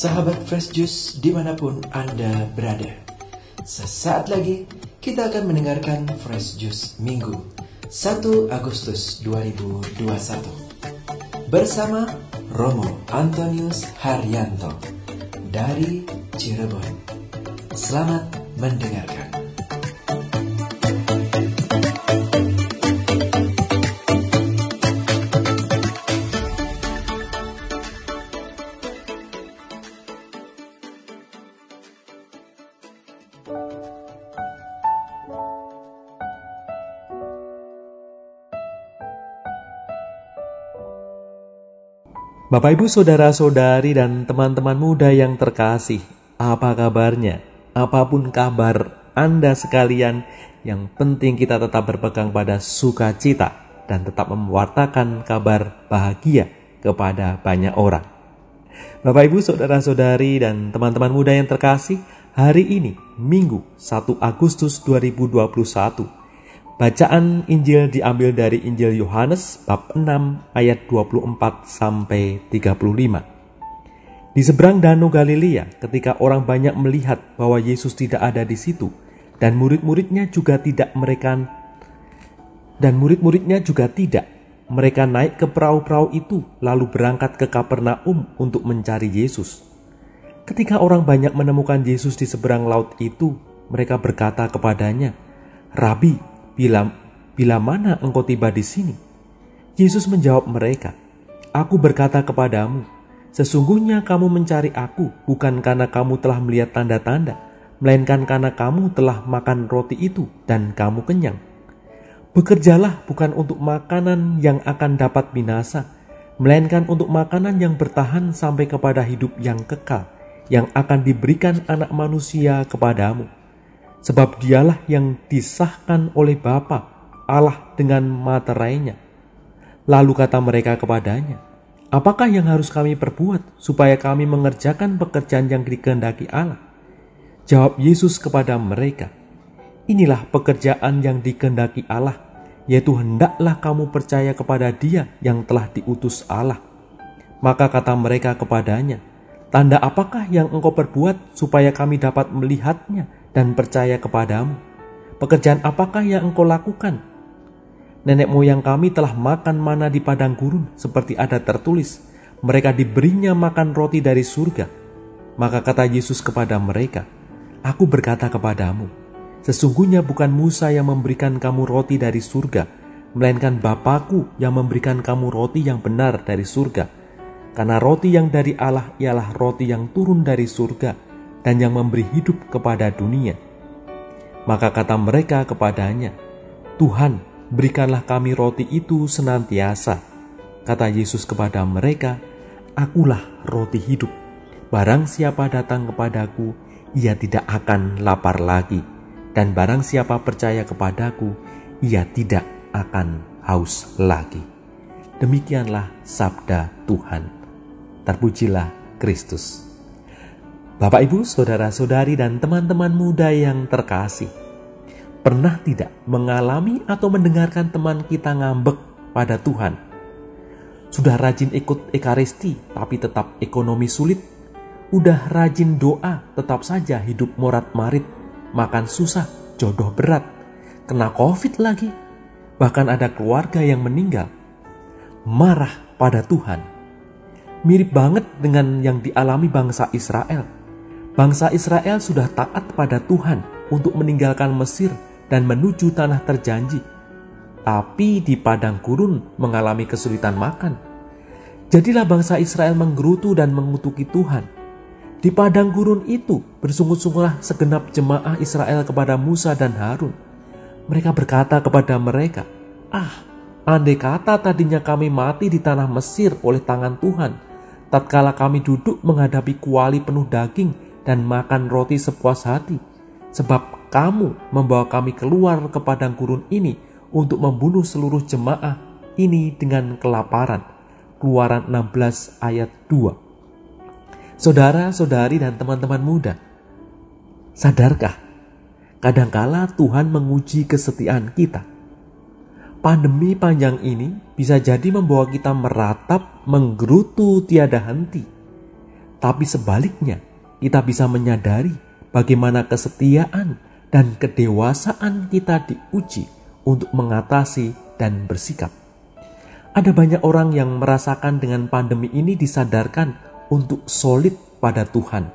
sahabat Fresh Juice di mana pun Anda berada. Sesaat lagi kita akan mendengarkan Fresh Juice Minggu 1 Agustus 2021 bersama Romo Antonius Haryanto dari Cirebon. Selamat mendengarkan. Bapak Ibu saudara-saudari dan teman-teman muda yang terkasih, apa kabarnya? Apa pun kabar Anda sekalian, yang penting kita tetap berpegang pada sukacita dan tetap mewartakan kabar bahagia kepada banyak orang. Bapak Ibu saudara-saudari dan teman-teman muda yang terkasih, hari ini Minggu 1 Agustus 2021 Bacaan Injil diambil dari Injil Yohanes bab 6 ayat 24 sampai 35. Di seberang Danau Galilea, ketika orang banyak melihat bahwa Yesus tidak ada di situ dan murid-muridnya juga tidak mereka dan murid-muridnya juga tidak mereka naik ke perahu-perahu itu lalu berangkat ke Kapernaum untuk mencari Yesus. Ketika orang banyak menemukan Yesus di seberang laut itu, mereka berkata kepadanya, "Rabi, Bila, bila mana engkau tiba di sini? Yesus menjawab mereka, Aku berkata kepadamu, sesungguhnya kamu mencari aku bukan karena kamu telah melihat tanda-tanda, melainkan karena kamu telah makan roti itu dan kamu kenyang. Bekerjalah bukan untuk makanan yang akan dapat binasa, melainkan untuk makanan yang bertahan sampai kepada hidup yang kekal, yang akan diberikan anak manusia kepadamu sebab dialah yang disahkan oleh Bapa Allah dengan materainya. Lalu kata mereka kepadanya, Apakah yang harus kami perbuat supaya kami mengerjakan pekerjaan yang dikehendaki Allah? Jawab Yesus kepada mereka, Inilah pekerjaan yang dikehendaki Allah, yaitu hendaklah kamu percaya kepada Dia yang telah diutus Allah. Maka kata mereka kepadanya, Tanda apakah yang engkau perbuat supaya kami dapat melihatnya dan percaya kepadamu. Pekerjaan apakah yang engkau lakukan? Nenek moyang kami telah makan mana di padang gurun, seperti ada tertulis, mereka diberinya makan roti dari surga. Maka kata Yesus kepada mereka, Aku berkata kepadamu, sesungguhnya bukan Musa yang memberikan kamu roti dari surga, melainkan Bapakku yang memberikan kamu roti yang benar dari surga. Karena roti yang dari Allah ialah roti yang turun dari surga, dan yang memberi hidup kepada dunia. Maka kata mereka kepadanya, Tuhan, berikanlah kami roti itu senantiasa. Kata Yesus kepada mereka, Akulah roti hidup. Barang siapa datang kepadaku, ia tidak akan lapar lagi. Dan barang siapa percaya kepadaku, ia tidak akan haus lagi. Demikianlah sabda Tuhan. Terpujilah Kristus. Bapak, ibu, saudara-saudari, dan teman-teman muda yang terkasih, pernah tidak mengalami atau mendengarkan teman kita ngambek pada Tuhan? Sudah rajin ikut ekaristi, tapi tetap ekonomi sulit. Udah rajin doa, tetap saja hidup morat-marit, makan susah, jodoh berat, kena COVID lagi. Bahkan ada keluarga yang meninggal. Marah pada Tuhan. Mirip banget dengan yang dialami bangsa Israel bangsa Israel sudah taat pada Tuhan untuk meninggalkan Mesir dan menuju tanah terjanji, tapi di padang gurun mengalami kesulitan makan. Jadilah bangsa Israel menggerutu dan mengutuki Tuhan. Di padang gurun itu bersungut-sungguhlah segenap jemaah Israel kepada Musa dan Harun. Mereka berkata kepada mereka, Ah, andai kata tadinya kami mati di tanah Mesir oleh tangan Tuhan, tatkala kami duduk menghadapi kuali penuh daging dan makan roti sepuas hati, sebab kamu membawa kami keluar ke padang gurun ini untuk membunuh seluruh jemaah ini dengan kelaparan. Keluaran 16 ayat 2. Saudara-saudari dan teman-teman muda, sadarkah kadangkala Tuhan menguji kesetiaan kita? Pandemi panjang ini bisa jadi membawa kita meratap, menggerutu tiada henti tapi sebaliknya kita bisa menyadari bagaimana kesetiaan dan kedewasaan kita diuji untuk mengatasi dan bersikap. Ada banyak orang yang merasakan dengan pandemi ini disadarkan untuk solid pada Tuhan,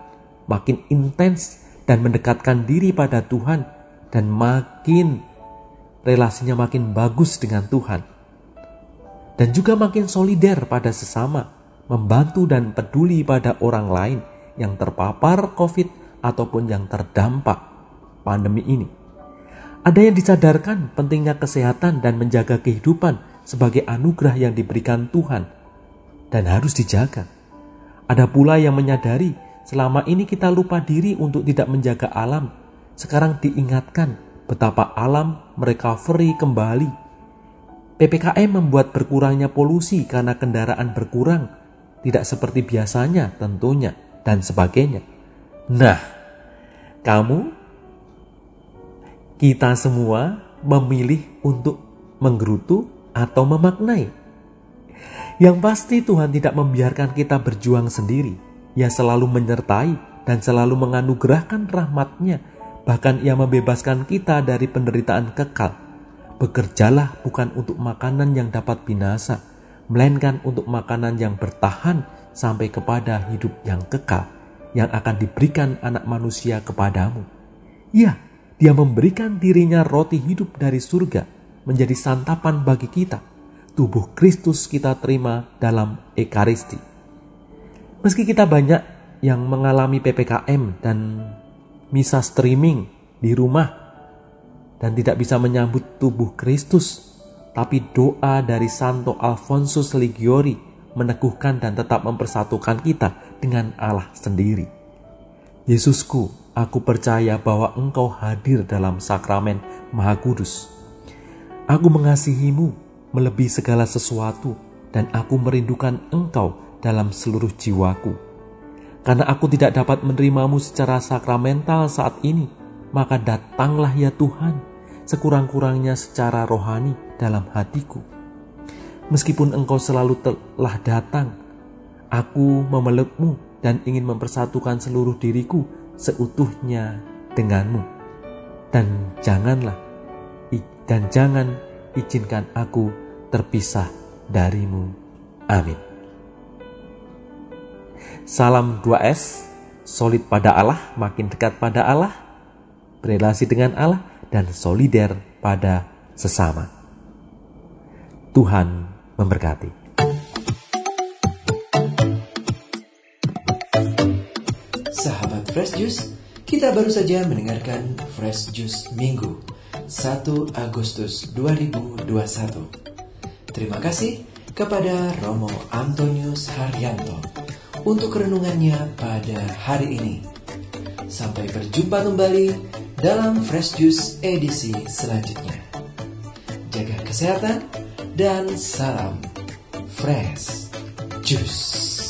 makin intens dan mendekatkan diri pada Tuhan, dan makin relasinya makin bagus dengan Tuhan, dan juga makin solider pada sesama, membantu dan peduli pada orang lain yang terpapar COVID ataupun yang terdampak pandemi ini. Ada yang disadarkan pentingnya kesehatan dan menjaga kehidupan sebagai anugerah yang diberikan Tuhan dan harus dijaga. Ada pula yang menyadari selama ini kita lupa diri untuk tidak menjaga alam. Sekarang diingatkan betapa alam merecovery kembali. PPKM membuat berkurangnya polusi karena kendaraan berkurang, tidak seperti biasanya tentunya, dan sebagainya. Nah, kamu, kita semua memilih untuk menggerutu atau memaknai. Yang pasti Tuhan tidak membiarkan kita berjuang sendiri. Ia selalu menyertai dan selalu menganugerahkan rahmatnya Bahkan ia membebaskan kita dari penderitaan kekal. Bekerjalah bukan untuk makanan yang dapat binasa, melainkan untuk makanan yang bertahan sampai kepada hidup yang kekal yang akan diberikan anak manusia kepadamu. Ya, dia memberikan dirinya roti hidup dari surga menjadi santapan bagi kita. Tubuh Kristus kita terima dalam Ekaristi. Meski kita banyak yang mengalami PPKM dan misa streaming di rumah dan tidak bisa menyambut tubuh Kristus, tapi doa dari Santo Alfonsus Ligiori meneguhkan dan tetap mempersatukan kita dengan Allah sendiri. Yesusku, aku percaya bahwa Engkau hadir dalam sakramen Maha Kudus. Aku mengasihimu melebihi segala sesuatu dan aku merindukan Engkau dalam seluruh jiwaku. Karena aku tidak dapat menerimamu secara sakramental saat ini, maka datanglah ya Tuhan, sekurang-kurangnya secara rohani dalam hatiku. Meskipun engkau selalu telah datang, aku memelukmu dan ingin mempersatukan seluruh diriku seutuhnya denganmu. Dan janganlah, dan jangan izinkan aku terpisah darimu. Amin. Salam 2S, solid pada Allah, makin dekat pada Allah, berrelasi dengan Allah, dan solider pada sesama. Tuhan memberkati. Sahabat Fresh Juice, kita baru saja mendengarkan Fresh Juice Minggu 1 Agustus 2021. Terima kasih kepada Romo Antonius Haryanto untuk renungannya pada hari ini. Sampai berjumpa kembali dalam Fresh Juice edisi selanjutnya. Jaga kesehatan dan salam Fresh Juice.